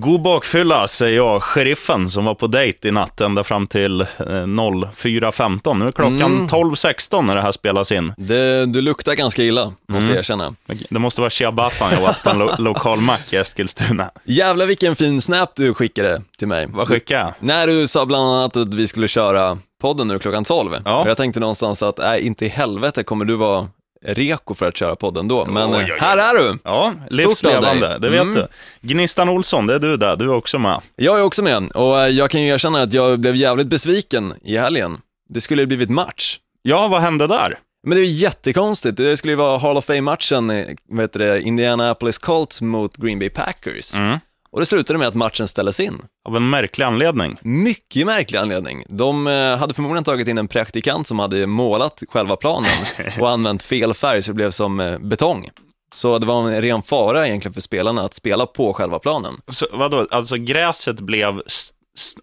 God bakfylla, säger jag, sheriffen som var på dejt i natt ända fram till eh, 04.15. Nu är klockan Mm. 12.16 när det här spelas in. Det, du luktar ganska illa, måste Mm. jag erkänna. Det måste vara ciabattan jag åt på en lo- lokal mack i Eskilstuna. Jävlar vilken fin snap du skickade till mig. Vad skickar jag? När du sa bland annat att vi skulle köra podden nu klockan 12. Ja. Och jag tänkte någonstans att, nej, inte i helvete kommer du vara reko för att köra podden då. Men Oj, eh, oj, oj. här är du! Ja, livslevande, det vet Mm. du. Gnistan Olsson, det är du där, du är också med. Jag är också med och eh, jag kan ju erkänna att jag blev jävligt besviken i helgen. Det skulle ju blivit match. Ja, vad hände där? Men det är ju jättekonstigt. Det skulle ju vara Hall of Fame-matchen, vad heter det, Indianapolis Colts mot Green Bay Packers. Mm. Och det slutade med att matchen ställdes in. Av en märklig anledning. Mycket märklig anledning. De eh, hade förmodligen tagit in en praktikant som hade målat själva planen och använt fel färg så det blev som eh, betong. Så det var en ren fara egentligen för spelarna att spela på själva planen. Så, vadå, alltså gräset blev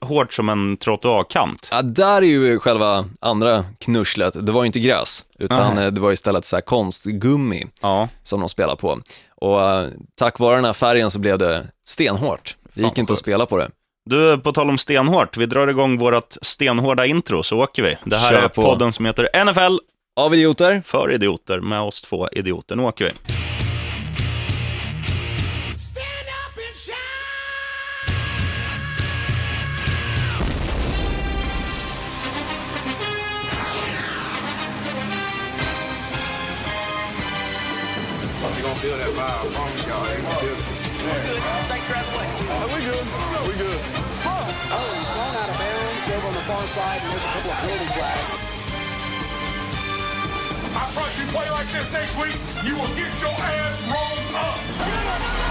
hårt som en trottoarkant? Ja, där är ju själva andra knusslet. Det var ju inte gräs, utan Nej. eh, det var istället så här konstgummi Ja. som de spelar på. Och eh, tack vare den här färgen så blev det stenhårt. Det gick Fan, inte att spela på det. Du, på tal om stenhårt, vi drar igång vårt stenhårda intro så åker vi. Det här Kör är på. podden som heter NFL Av idioter, för idioter med oss två idioter. Nu åker vi. Feel that vibe, I promise y'all. They gonna feel it. Thanks for having me. we good. We good. Oh, he's thrown out of bounds over on the far side, and there's a couple of penalty flags. I promise you play like this next week, you will get your ass rolled up.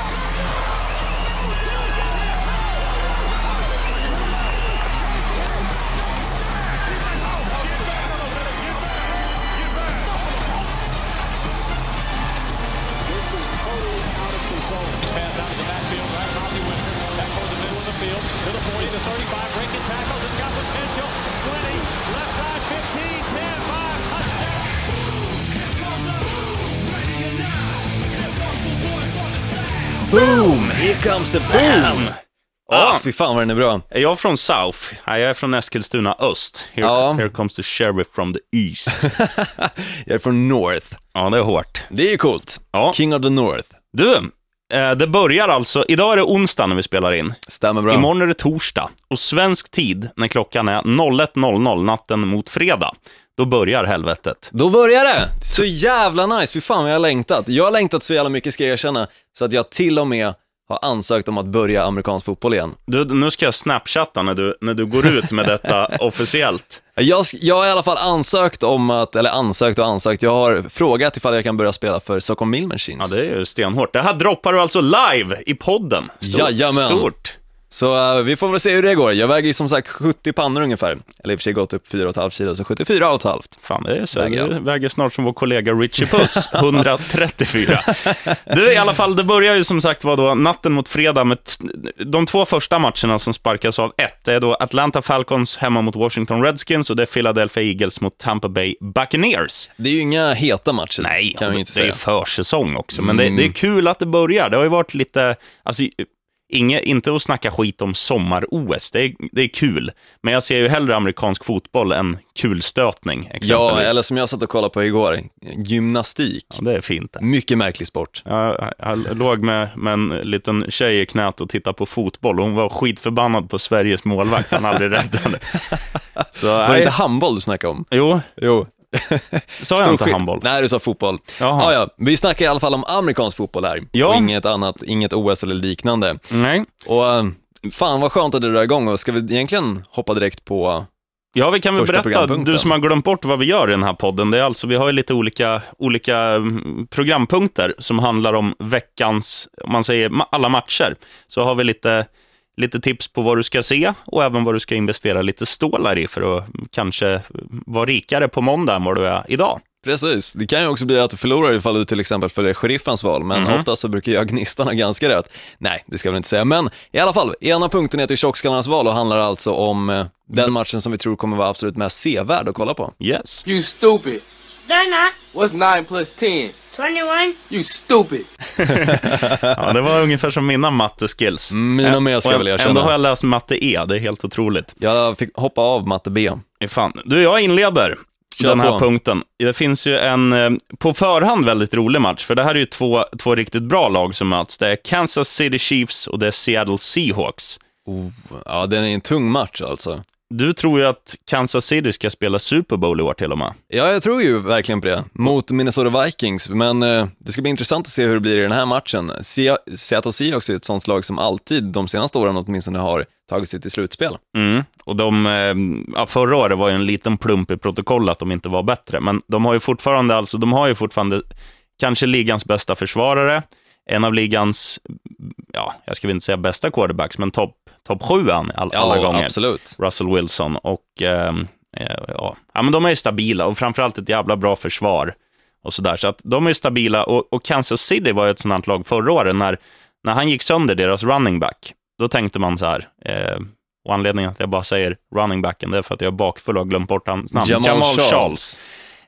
Totally out of control. Pass out of the backfield, right Ozzie Winter, back toward the middle of the field, to the 40, the 35, breaking tackles, it's got potential, 20, left side, 15, 10, 5, touchdown. boom! Here comes the boom! Ah, fy fan vad den är bra. Är jag från South? Nej, jag är från Eskilstuna Öst. Here, Ja. here comes the sheriff from the East. Jag är från North. ja, det är hårt. Det är ju coolt. Ja. King of the North. Du, eh, det börjar alltså, idag är det onsdag när vi spelar in. Stämmer bra. Imorgon är det torsdag. Och svensk tid, när klockan är 01.00 natten mot fredag, då börjar helvetet. Då börjar det! Så jävla nice, fy fan vad jag har längtat. Jag har längtat så jävla mycket ska jag erkänna, så att jag till och med har ansökt om att börja amerikansk fotboll igen. Du, nu ska jag snapchatta när du, när du går ut med detta officiellt. Jag, jag har i alla fall ansökt om att, eller ansökt och ansökt, jag har frågat ifall jag kan börja spela för Stockholm Mill Ja, Machines. det är ju stenhårt. Det här droppar du alltså live i podden. Stort. Jajamän. Stort. Så eh, vi får väl se hur det går. Jag väger ju som sagt 70 pannor ungefär, eller i och för sig gått upp 4,5 kilo, så 74,5. Fan, det är så. Väger Du väger snart som vår kollega Richie Puss, 134. Du, i alla fall, det börjar ju som sagt var då natten mot fredag med de två första matcherna som sparkas av ett. Det är då Atlanta Falcons hemma mot Washington Redskins och det är Philadelphia Eagles mot Tampa Bay Buccaneers. Det är ju inga heta matcher, Nej, kan vi det, inte det är säga. försäsong också, men det, det är kul att det börjar. Det har ju varit lite, alltså, inge, inte att snacka skit om sommar-OS, det är, det är kul. Men jag ser ju hellre amerikansk fotboll än kulstötning, exempelvis. Ja, eller som jag satt och kollade på igår, gymnastik. Ja, det är fint. Mycket märklig sport. Jag, jag låg med, med en liten tjej i knät och tittade på fotboll och hon var skitförbannad på Sveriges målvakt, han aldrig räddade. Så, Var det inte handboll du snackade om? jo, Jo. sa jag inte handboll? Nej, du sa fotboll. Jaha. Ja, ja. Vi snackar i alla fall om amerikansk fotboll här. Ja. Och inget annat, inget OS eller liknande. Nej. Och eh, fan vad skönt att det drar igång och ska vi egentligen hoppa direkt på... Ja, vi kan väl berätta, du som har glömt bort vad vi gör i den här podden, det är alltså, vi har ju lite olika, olika mm, programpunkter som handlar om veckans, om man säger alla matcher, så har vi lite, lite tips på vad du ska se och även vad du ska investera lite stålar i för att kanske vara rikare på måndag än vad du är idag. Precis, det kan ju också bli att du förlorar ifall du till exempel följer sheriffens val, men Mhm. oftast så brukar jag gnistan ha ganska rätt. Nej, det ska jag väl inte säga, men i alla fall, ena punkten heter tjockskallarnas val och handlar alltså om eh, den matchen som vi tror kommer vara absolut mest sevärd att kolla på. Yes. You stupid. They're not. What's 9 plus 10? 21? You stupid. Ja, det var ungefär som mina matteskills. Mina med, ska jag väl erkänna. Ändå har jag läst matte E, det är helt otroligt. Jag fick hoppa av matte B. Fan. Du, jag inleder Kör den här på. punkten. Det finns ju en eh, på förhand väldigt rolig match, för det här är ju två, två riktigt bra lag som möts. Det är Kansas City Chiefs och det är Seattle Seahawks. Ja, den är en tung match alltså. Du tror ju att Kansas City ska spela Super Bowl i år till och med. Ja, jag tror ju verkligen på det. Mot Minnesota Vikings, men eh, det ska bli intressant att se hur det blir i den här matchen. Se- Seattle Seahawks är ett sånt lag som alltid, de senaste åren åtminstone, har tagit sig till slutspel. Mm. Och de, eh, förra året var ju en liten plump i protokollet att de inte var bättre, men de har ju fortfarande, alltså, de har ju fortfarande kanske ligans bästa försvarare, en av ligans, ja, jag ska väl inte säga bästa quarterbacks, men topp top sju all, all, alla gånger. absolut. Russell Wilson. Och ehm, eh, ja. ja, men de är stabila och framförallt ett jävla bra försvar. Och så, där. så att de är stabila och, och Kansas City var ju ett sånt lag förra året när, när han gick sönder deras running back. Då tänkte man så här, eh, och anledningen att jag bara säger running backen, det är för att jag är bakfull och har glömt bort hans namn. Jamal Charles.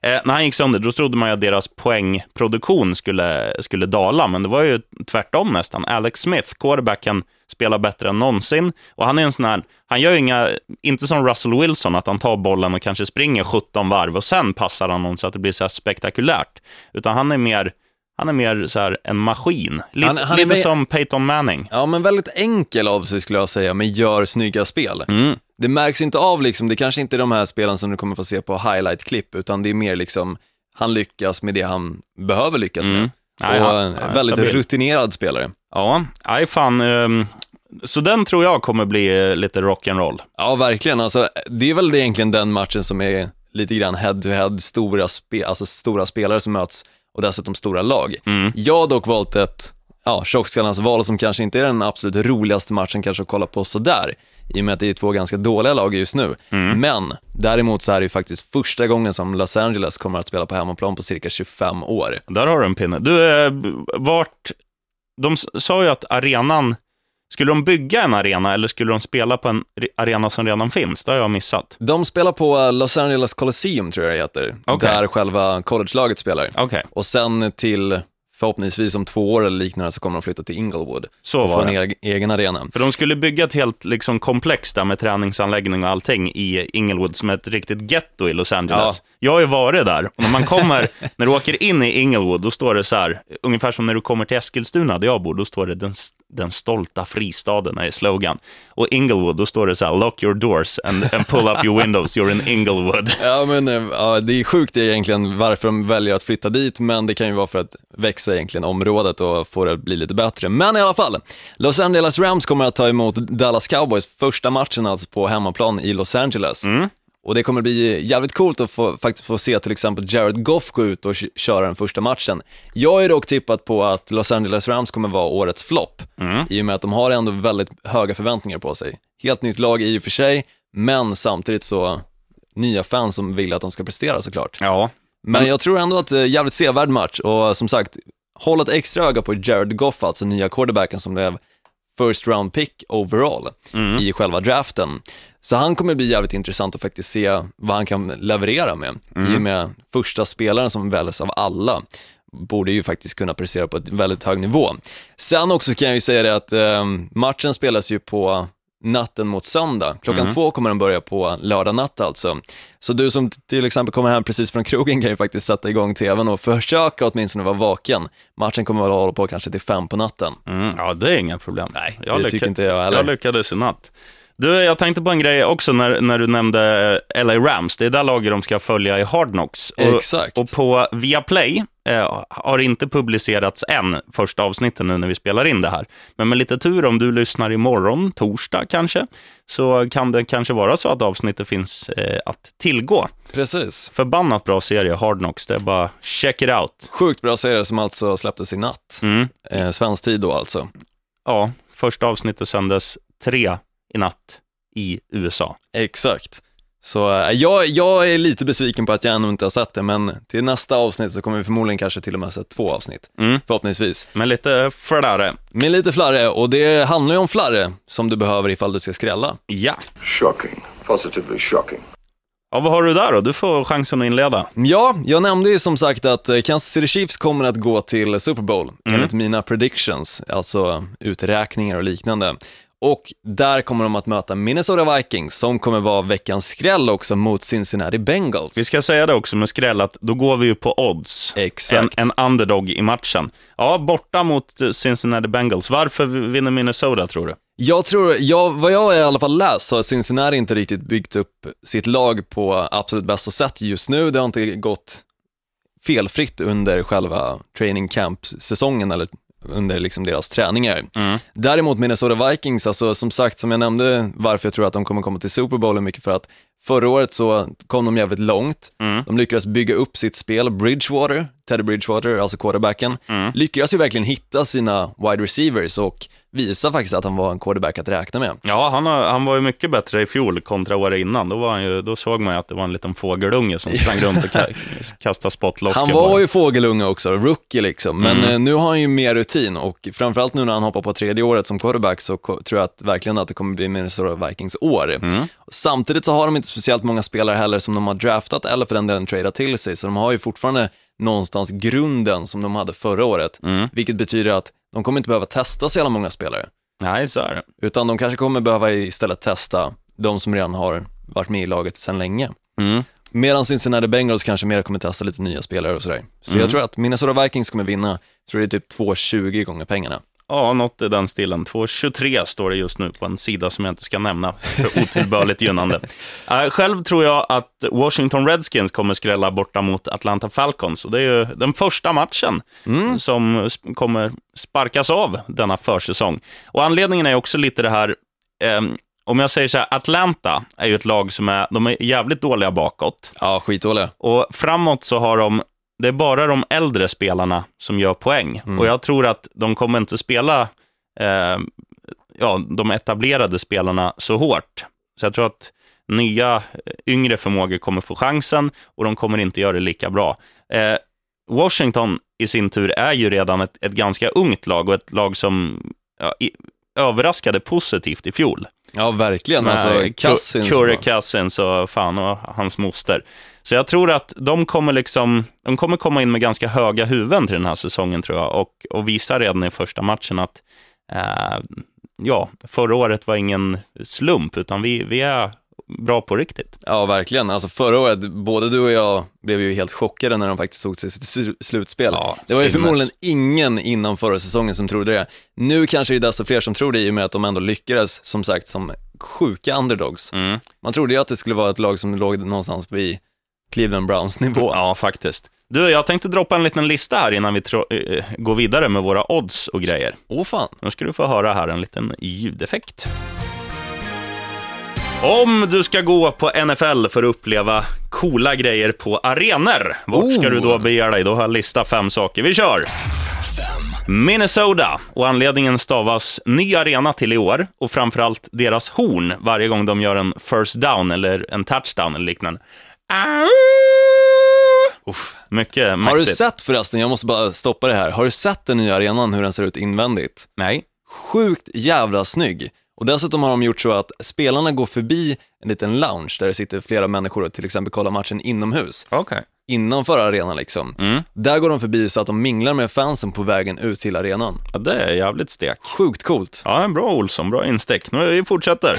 Eh, när han gick sönder, då trodde man ju att deras poängproduktion skulle, skulle dala, men det var ju tvärtom nästan. Alex Smith, quarterbacken, spelar bättre än någonsin. Och han är en sån här, han gör ju inga, inte som Russell Wilson, att han tar bollen och kanske springer 17 varv och sen passar han någon så att det blir så här spektakulärt. Utan han är mer, han är mer så här en maskin. Lite, Han- han är lite som Peyton Manning. Ja, men väldigt enkel av sig skulle jag säga, men gör snygga spel. Mm. Det märks inte av liksom, det kanske inte är de här spelen som du kommer få se på highlight-klipp, utan det är mer liksom, han lyckas med det han behöver lyckas med. Mm. Nej, och han- han väldigt stabil. rutinerad spelare. Ja, nej fan. ehm, så den tror jag kommer bli eh, lite rock'n'roll. Ja, verkligen. Alltså, det är väl egentligen den matchen som är lite grann head-to-head, stora, spe, alltså stora spelare som möts och dessutom stora lag. Jag har dock valt ett ja, tjockskallarnas val som kanske inte är den absolut roligaste matchen kanske att kolla på sådär, i och med att det är två ganska dåliga lag just nu. Men däremot så är det ju faktiskt första gången som Los Angeles kommer att spela på hemmaplan på cirka 25 år. Där har du en pinne. Du, eh, vart... De sa ju att arenan... Skulle de bygga en arena eller skulle de spela på en re- arena som redan finns? Det har jag missat. De spelar på eh, Los Angeles Coliseum tror jag det heter, Okej. där själva collegelaget spelar. Okej, Och sen till, förhoppningsvis om två år eller liknande, så kommer de flytta till Inglewood. så och få var en det. egen, egen arena. För de skulle bygga ett helt liksom, komplex där med träningsanläggning och allting i Inglewood som ett riktigt getto i Los Angeles. Jag har ju varit där och när man kommer, när du åker in i Inglewood, då står det så här, ungefär som när du kommer till Eskilstuna där jag bor, då står det den, den stolta fristaden är slogan. Och Inglewood, då står det så här, lock your doors and, and pull up your windows, you're in Inglewood. Ja, men eh, ja, det är sjukt egentligen varför de väljer att flytta dit, men det kan ju vara för att växa egentligen området och få det att bli lite bättre. Men i alla fall, Los Angeles Rams kommer att ta emot Dallas Cowboys första matchen alltså på hemmaplan i Los Angeles. Och det kommer bli jävligt coolt att få, faktiskt få se till exempel Jared Goff gå ut och köra den första matchen. Jag har ju dock tippat på att Los Angeles Rams kommer vara årets flopp, i och med att de har ändå väldigt höga förväntningar på sig. Helt nytt lag i och för sig, men samtidigt så nya fans som vill att de ska prestera såklart. Ja, Men jag tror ändå att det är en jävligt sevärd match och som sagt, håll ett extra öga på Jared Goff, alltså nya quarterbacken som blev first round pick overall i själva draften. Så han kommer bli jävligt intressant att faktiskt se vad han kan leverera med. I och med första spelaren som väljs av alla borde ju faktiskt kunna prestera på ett väldigt hög nivå. Sen också kan jag ju säga det att eh, matchen spelas ju på natten mot söndag. Klockan två kommer den börja på lördag natt alltså. Så du som till exempel kommer hem precis från krogen kan ju faktiskt sätta igång tvn och försöka åtminstone vara vaken. Matchen kommer att hålla på kanske till fem på natten. mm, ja det är inga problem. Nej, det tycker inte jag heller. Jag lyckades i natt. Du, jag tänkte på en grej också när, när du nämnde LA Rams. Det är där laget de ska följa i Hard Knocks. Och, Exakt. Och på Viaplay eh, har inte publicerats än, första avsnittet nu när vi spelar in det här. Men med lite tur, om du lyssnar imorgon, torsdag kanske, så kan det kanske vara så att avsnittet finns eh, att tillgå. Precis. Förbannat bra serie, Hard Knocks. Det är bara check it out. Sjukt bra serie som alltså släpptes i natt. Mm. Eh, svensk tid då alltså. Ja, första avsnittet sändes tre i natt i USA. Exakt. Så eh, jag, jag är lite besviken på att jag ännu inte har sett det, men till nästa avsnitt så kommer vi förmodligen kanske till och med sett två avsnitt. Mm. Förhoppningsvis. Men lite flarre. Med lite flarre, och det handlar ju om flarre som du behöver ifall du ska skrälla. Ja. Shocking. Positively shocking. Ja, vad har du där då? Du får chansen att inleda. Ja, jag nämnde ju som sagt att eh, Kansas City Chiefs kommer att gå till Super Bowl, enligt mina predictions, alltså uträkningar och liknande. Och där kommer de att möta Minnesota Vikings, som kommer vara veckans skräll också mot Cincinnati Bengals. Vi ska säga det också med skräll, att då går vi ju på odds. Exakt. En, en underdog i matchen. Ja, borta mot Cincinnati Bengals. Varför vinner Minnesota, tror du? Jag tror, jag, vad jag i alla fall läst så har Cincinnati inte riktigt byggt upp sitt lag på absolut bästa sätt just nu. Det har inte gått felfritt under själva training camp-säsongen eller under liksom deras träningar. Däremot Minnesota Vikings, alltså som sagt, som jag nämnde varför jag tror att de kommer komma till Super Bowl är mycket för att förra året så kom de jävligt långt. De lyckades bygga upp sitt spel. Bridgewater, Teddy Bridgewater, alltså quarterbacken, lyckades ju verkligen hitta sina wide receivers och visa faktiskt att han var en quarterback att räkna med. Ja, han, har, han var ju mycket bättre i fjol kontra året innan. Då, var han ju, då såg man ju att det var en liten fågelunge som sprang runt och ka- kastade spottloskor. Han var ju fågelunge också, rookie liksom, men eh, nu har han ju mer rutin och framförallt nu när han hoppar på tredje året som quarterback så tror jag att verkligen att det kommer bli Minnesota Vikings år. Samtidigt så har de inte speciellt många spelare heller som de har draftat eller för den delen tradat till sig, så de har ju fortfarande någonstans grunden som de hade förra året, vilket betyder att de kommer inte behöva testa så jävla många spelare, Nej, så är det. utan de kanske kommer behöva istället testa de som redan har varit med i laget sedan länge. Medan Cincinnati Bengals kanske mer kommer testa lite nya spelare och sådär. Så jag tror att Minnesota Vikings kommer vinna, jag tror det är typ 2,20 gånger pengarna. Ja, något i den stilen. 2.23 står det just nu på en sida som jag inte ska nämna för otillbörligt gynnande. Eh, själv tror jag att Washington Redskins kommer skrälla borta mot Atlanta Falcons. Och det är ju den första matchen som sp- kommer sparkas av denna försäsong. Och anledningen är också lite det här, ehm, om jag säger så här, Atlanta är ju ett lag som är, de är jävligt dåliga bakåt. Ja, skitdåliga. Och framåt så har de, det är bara de äldre spelarna som gör poäng. Och jag tror att de kommer inte spela eh, ja, de etablerade spelarna så hårt. Så jag tror att nya, eh, yngre förmågor kommer få chansen och de kommer inte göra det lika bra. Eh, Washington i sin tur är ju redan ett, ett ganska ungt lag och ett lag som ja, i, överraskade positivt i fjol. Ja, verkligen. Alltså, Cousins. Curry Cousins och fan och hans moster. Så jag tror att de kommer, liksom, de kommer komma in med ganska höga huvuden till den här säsongen tror jag och, och visa redan i första matchen att eh, ja, förra året var ingen slump utan vi, vi är bra på riktigt. Ja, verkligen. Alltså förra året, både du och jag blev ju helt chockade när de faktiskt tog sig till sl- slutspel. Ja, det var ju förmodligen ingen innan förra säsongen som trodde det. Nu kanske det är desto fler som tror det i och med att de ändå lyckades, som sagt, som sjuka underdogs. Mm. Man trodde ju att det skulle vara ett lag som låg någonstans vid Cleveland Browns nivå. Ja, faktiskt. Du, jag tänkte droppa en liten lista här innan vi eh, går vidare med våra odds och grejer. Åh fan. Nu ska du få höra här en liten ljudeffekt. Om du ska gå på NFL för att uppleva coola grejer på arenor, vart ska Oh. du då bege dig? Då har jag listat fem saker. Vi kör! Minnesota, och anledningen stavas ny arena till i år och framförallt deras horn varje gång de gör en first down eller en touchdown eller liknande. Uff, mycket Har du mäktigt. sett förresten, jag måste bara stoppa det här, har du sett den nya arenan, hur den ser ut invändigt? Nej. Sjukt jävla snygg. Och dessutom har de gjort så att spelarna går förbi en liten lounge där det sitter flera människor och till exempel kollar matchen inomhus. Okej. Innanför arenan liksom. Där går de förbi så att de minglar med fansen på vägen ut till arenan. Ja, det är jävligt stek. Sjukt coolt. Ja, bra Olsson, bra instick. Nu vi fortsätter.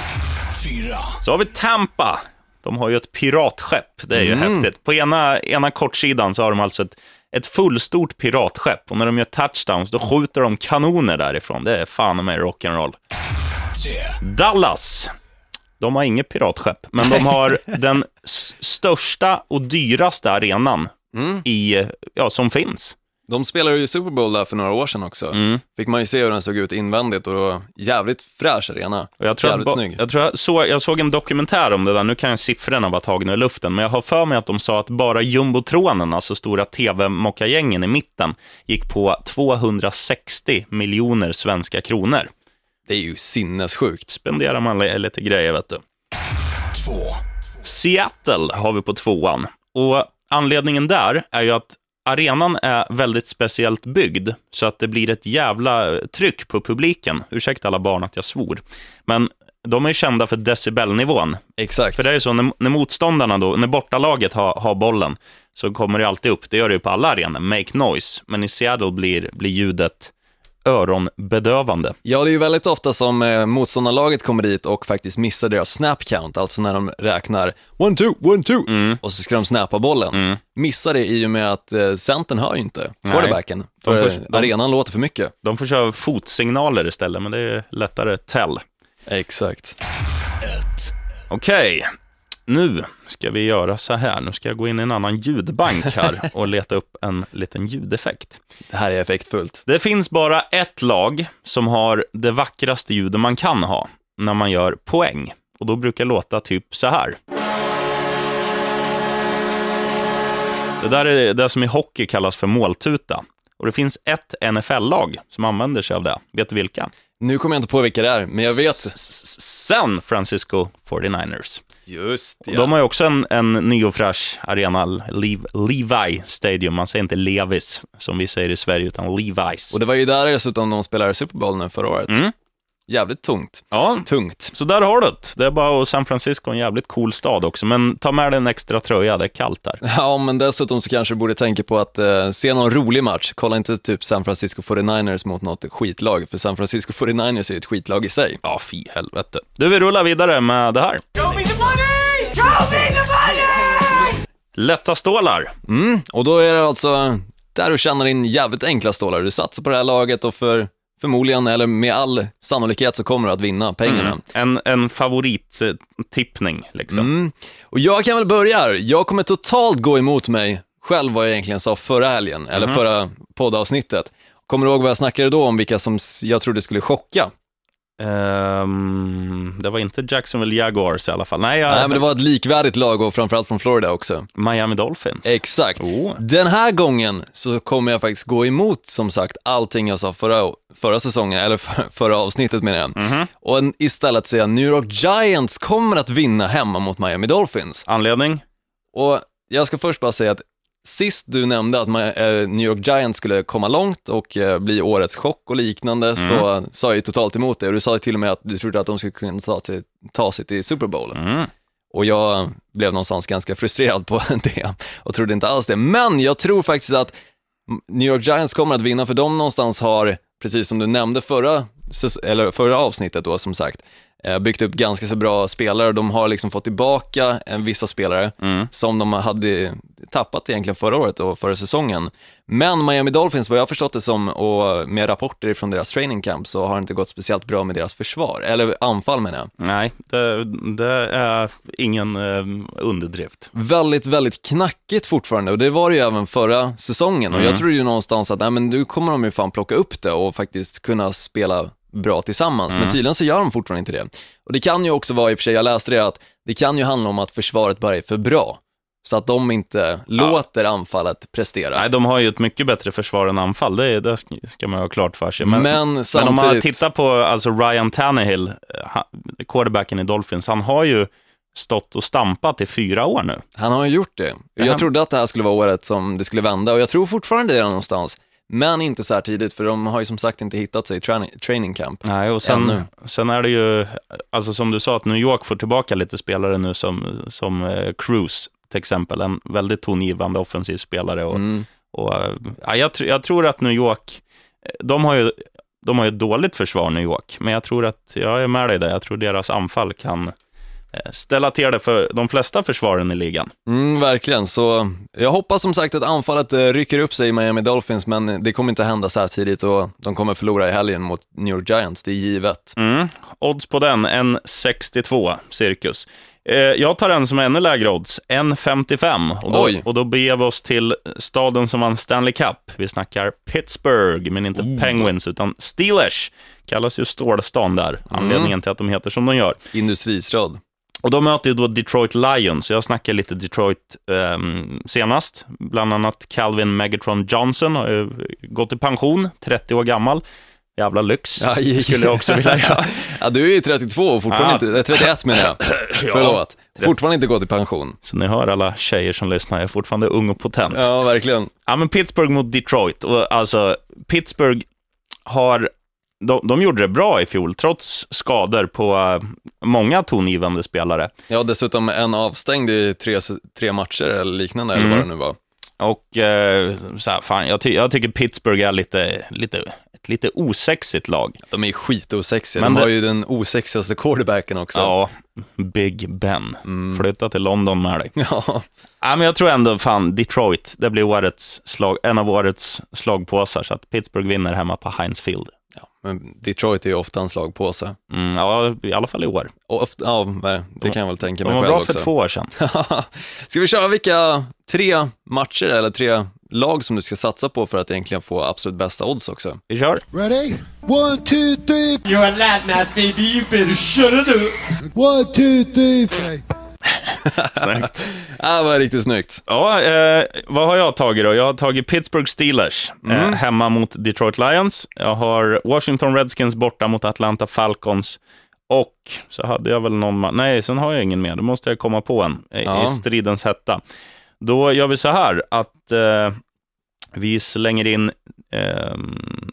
Så har vi Tampa. De har ju ett piratskepp, det är ju häftigt. På ena, ena kortsidan så har de alltså ett, ett fullstort piratskepp och när de gör touchdowns då skjuter de kanoner därifrån. Det är fan med rock'n'roll. Dallas. De har inget piratskepp, men de har den största och dyraste arenan i, ja, som finns. De spelade ju Super Bowl där för några år sedan också. Fick man ju se hur den såg ut invändigt och var jävligt fräsch arena. Och jag, tror jävligt ba- snygg. jag, tror jag, såg, jag såg en dokumentär om det där, nu kan jag siffrorna vara tagna i luften, men jag har för mig att de sa att bara jumbotronen, alltså stora tv-mockagängen i mitten, gick på 260 miljoner svenska kronor. Det är ju sinnessjukt. Spenderar man li- lite grejer, vet du. Seattle har vi på tvåan. Och anledningen där är ju att arenan är väldigt speciellt byggd, så att det blir ett jävla tryck på publiken. Ursäkta alla barn att jag svor. Men de är kända för decibelnivån. Exakt. För det är ju så, när, när motståndarna då, när bortalaget har, har bollen, så kommer det alltid upp, det gör det ju på alla arenor, make noise. Men i Seattle blir, blir ljudet öronbedövande. Ja, det är ju väldigt ofta som eh, motståndarlaget kommer dit och faktiskt missar deras snap count, alltså när de räknar one, two, one, two, Mm. och så ska de snappa bollen. Missar det i och med att eh, centern hör ju inte quarterbacken, De för får- de- arenan låter för mycket. De får köra fotsignaler istället, men det är lättare tell. Exakt. Okej, nu ska vi göra så här. Nu ska jag gå in i en annan ljudbank här och leta upp en liten ljudeffekt. Det här är effektfullt. Det finns bara ett lag som har det vackraste ljudet man kan ha när man gör poäng. Och då brukar det låta typ så här. Det där är det som i hockey kallas för måltuta. Och det finns ett NFL-lag som använder sig av det. Vet du vilka? Nu kommer jag inte på vilka det är, men jag vet. San Francisco 49ers. Just Och De har ju också en, en ny och fräsch arena, Lev, Levi Stadium. Man säger inte Levis, som vi säger i Sverige, utan Levi's. Och det var ju där dessutom de spelade Super Bowl nu förra året. Mm. Jävligt tungt. Ja, Tungt. så där har du det. Det är bara och San Francisco är en jävligt cool stad också, men ta med dig en extra tröja, det är kallt där. Ja, men dessutom så kanske du borde tänka på att eh, se någon rolig match. Kolla inte typ San Francisco 49ers mot något skitlag, för San Francisco 49ers är ju ett skitlag i sig. Ja, fy helvete. Du, vi rullar vidare med det här. Show me the money! Show me the money! Lätta stålar. Mm, och då är det alltså där du tjänar in jävligt enkla stålar. Du satsar på det här laget och för förmodligen, eller med all sannolikhet, så kommer du att vinna pengarna. En, en favorittippning, liksom. Mm. Och jag kan väl börja här. Jag kommer totalt gå emot mig själv vad jag egentligen sa förra helgen, eller förra poddavsnittet. Kommer du ihåg vad jag snackade då om vilka som jag trodde skulle chocka? Ehm, det var inte Jacksonville Jaguars i alla fall. Nej, jag, Nej, men det var ett likvärdigt lag och framförallt från Florida också. Miami Dolphins. Exakt. Oh. Den här gången så kommer jag faktiskt gå emot, som sagt, allting jag sa förra, förra säsongen, eller för, förra avsnittet menar jag. Mhm. Och en- istället säga New York Giants kommer att vinna hemma mot Miami Dolphins. Anledning? Och jag ska först bara säga att sist du nämnde att eh, New York Giants skulle komma långt och eh, bli årets chock och liknande, Mm. så sa jag ju totalt emot det. Och du sa ju till och med att du trodde att de skulle kunna ta sig, ta sig till Super Bowl. Mm. Och jag blev någonstans ganska frustrerad på det och trodde inte alls det. Men jag tror faktiskt att New York Giants kommer att vinna, för de någonstans har, precis som du nämnde förra, eller förra avsnittet då som sagt, byggt upp ganska så bra spelare. De har liksom fått tillbaka eh, vissa spelare som de hade tappat egentligen förra året och förra säsongen. Men Miami Dolphins, vad jag har förstått det som, och med rapporter från deras training camp, så har det inte gått speciellt bra med deras försvar, eller anfall menar jag. Nej, det, det är ingen eh, underdrift. väldigt, väldigt knackigt fortfarande och det var det ju även förra säsongen och jag tror ju någonstans att nej, men nu kommer de ju fan plocka upp det och faktiskt kunna spela bra tillsammans, men tydligen så gör de fortfarande inte det. Och det kan ju också vara, i och för sig, jag läste det, att det kan ju handla om att försvaret bara är för bra, så att de inte låter anfallet prestera. Nej, de har ju ett mycket bättre försvar än anfall, det, det ska man ha klart för sig. Men, Men men om man samtidigt- tittar på alltså Ryan Tannehill, eh, quarterbacken i Dolphins, han har ju stått och stampat i fyra år nu. Han har ju gjort det. Jag trodde att det här skulle vara året som det skulle vända och jag tror fortfarande det är någonstans. Men inte så här tidigt, för de har ju som sagt inte hittat sig i training, training camp. Nej, och sen, Ännu. sen är det ju, alltså som du sa, att New York får tillbaka lite spelare nu som, som eh, Cruz till exempel, en väldigt tongivande offensiv spelare. Och, Mm. och, eh, ja, jag, tr- jag tror att New York, eh, de har ju de har ju ett dåligt försvar, New York, men jag tror att, jag är med dig där, jag tror deras anfall kan ställa till det för de flesta försvaren i ligan. Mm, verkligen, så jag hoppas som sagt att anfallet eh, rycker upp sig i Miami Dolphins, men det kommer inte hända så här tidigt och de kommer förlora i helgen mot New York Giants, det är givet. Mm. Odds på den, en 62 cirkus. Eh, jag tar en som är ännu lägre odds, en 55. Och då, Oj. och då beger vi oss till staden som vann Stanley Cup. Vi snackar Pittsburgh, men inte Penguins, utan Steelers. Kallas ju stålstan där, anledningen till att de heter som de gör. Industristad. Och de möter ju då Detroit Lions, jag snackar lite Detroit ehm, senast. Bland annat Calvin Megatron Johnson har ju gått i pension, 30 år gammal. Jävla lyx, Aj. skulle jag också vilja göra. Ja, du är ju 32 och fortfarande Ja. inte, eh, 31 menar jag. Förlåt. Fortfarande inte gått i pension. Så ni hör alla tjejer som lyssnar, jag är fortfarande ung och potent. Ja, Ja, verkligen. men Pittsburgh mot Detroit. Och alltså, Pittsburgh har de, de gjorde det bra i fjol, trots skador på eh, många tongivande spelare. Ja, dessutom en avstängd i tre, tre matcher eller liknande, eller vad det nu var. Och eh, så här, fan, jag, ty jag tycker Pittsburgh är lite, lite, ett lite osexigt lag. De är ju skitosexiga. Men De har det- ju den osexigaste quarterbacken också. Ja, Big Ben. Flytta till London med dig. Ja. Ja, men jag tror ändå, fan, Detroit, det blir årets slag, en av årets slagpåsar, så att Pittsburgh vinner hemma på Heinz Field. Men Detroit är ju ofta en slagpåse. Mm, ja, i alla fall i år. Ofta, ja, det kan jag väl tänka De mig var själv bra också. för två år sedan. ska vi köra vilka tre matcher eller tre lag som du ska satsa på för att egentligen få absolut bästa odds också? Vi kör. Ready? One, two, three. You're a Latin baby, you better shut it up. One, two, three. Snyggt. Ja, det var riktigt snyggt. Ja, eh, vad har jag tagit då? Jag har tagit Pittsburgh Steelers eh, hemma mot Detroit Lions. Jag har Washington Redskins borta mot Atlanta Falcons. Och så hade jag väl någon... Nej, sen har jag ingen mer. Då måste jag komma på en eh, Ja. i stridens hetta. Då gör vi så här att eh, vi slänger in... Eh,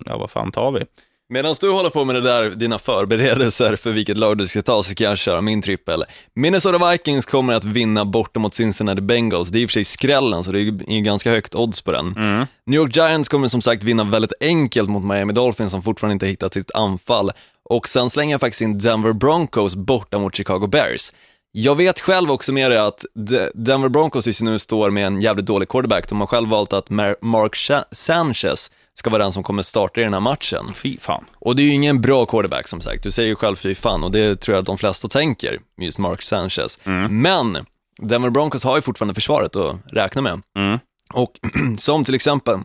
ja, vad fan tar vi? Medan du håller på med det där, dina förberedelser för vilket lag du ska ta, så kan jag köra min trippel. Minnesota Vikings kommer att vinna borta mot Cincinnati Bengals. Det är i och för sig skrällen, så det är ju ganska högt odds på den. New York Giants kommer som sagt vinna väldigt enkelt mot Miami Dolphins som fortfarande inte hittat sitt anfall. Och sen slänger jag faktiskt in Denver Broncos borta mot Chicago Bears. Jag vet själv också med det att De- Denver Broncos just nu står med en jävligt dålig quarterback. De har själv valt att Mar- Mark Sanchez ska vara den som kommer starta i den här matchen. Fy fan. Och det är ju ingen bra quarterback som sagt, du säger ju själv fy fan och det tror jag att de flesta tänker, just Mark Sanchez. Men Denver Broncos har ju fortfarande försvaret att räkna med. Mm. Och som till exempel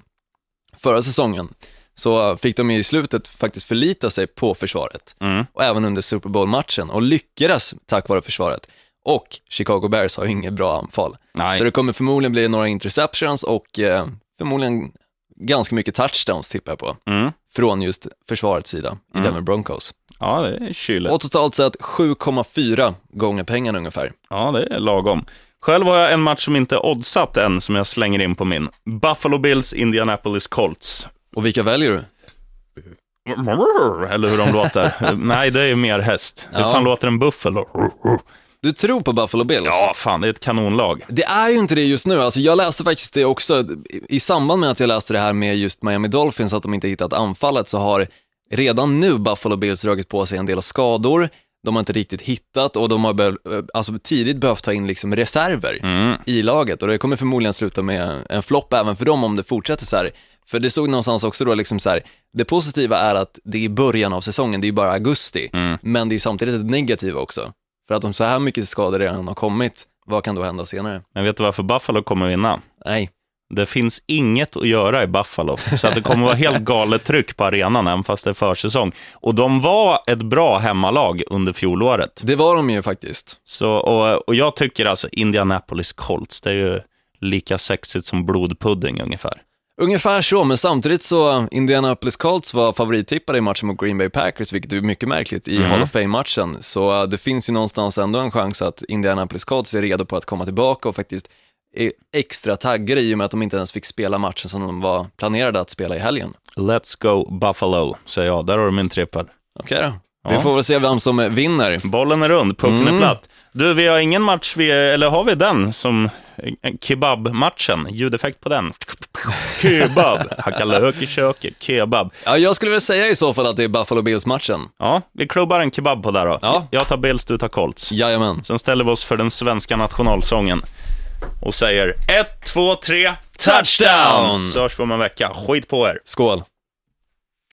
förra säsongen, så fick de i slutet faktiskt förlita sig på försvaret. Mm. Och även under Super Bowl-matchen och lyckades tack vare försvaret. Och Chicago Bears har ju inget bra anfall. Nej. Så det kommer förmodligen bli några interceptions och eh, förmodligen ganska mycket touchdowns tippar jag på Mm. från just försvarets sida i Denver Broncos. Ja, det är kyligt. Och totalt sett 7,4 gånger pengarna ungefär. Ja, det är lagom. Själv har jag en match som inte är oddsatt än, som jag slänger in på min. Buffalo Bills, Indianapolis Colts. Och vilka väljer du? Eller hur de låter. Nej, det är mer häst. Hur Ja. fan låter en buffalo? Du tror på Buffalo Bills? Ja, fan, det är ett kanonlag. Det är ju inte det just nu. Alltså jag läste faktiskt det också, i samband med att jag läste det här med just Miami Dolphins, att de inte hittat anfallet, så har redan nu Buffalo Bills dragit på sig en del skador. De har inte riktigt hittat och de har be- alltså tidigt behövt ta in liksom reserver i laget och det kommer förmodligen sluta med en flopp även för dem om det fortsätter så här. För det stod någonstans också då liksom så här, det positiva är att det är början av säsongen, det är ju bara augusti, men det är samtidigt ett negativt också. För att om så här mycket skador redan har kommit, vad kan då hända senare? Men vet du varför Buffalo kommer vinna? Nej. Det finns inget att göra i Buffalo, så att det kommer vara helt galet tryck på arenan, även fast det är försäsong. Och de var ett bra hemmalag under fjolåret. Det var de ju faktiskt. Så, och, och jag tycker alltså Indianapolis Colts, det är ju lika sexigt som blodpudding ungefär. Ungefär så, men samtidigt så Indianapolis Colts var favorittippade i matchen mot Green Bay Packers, vilket är mycket märkligt i Hall of Fame-matchen. Så uh, det finns ju någonstans ändå en chans att Indianapolis Colts är redo på att komma tillbaka och faktiskt är extra taggade i och med att de inte ens fick spela matchen som de var planerade att spela i helgen. Let's go Buffalo, säger jag. Där har du min trippel. Okej då. Ja. Vi får väl se vem som vinner. Bollen är rund, pucken Mm. är platt. Du, vi har ingen match, vi, eller har vi den som eh, kebab-matchen? Ljudeffekt på den. Kebab, hacka lök i köket, kebab. Ja, jag skulle väl säga i så fall att det är Buffalo Bills-matchen. Ja, vi klubbar en kebab på där då. Ja. Jag tar Bills, du tar Colts. Jajamän. Sen ställer vi oss för den svenska nationalsången och säger ett, två, tre, Touchdown! Så hörs vi om en vecka. Skit på er. Skål.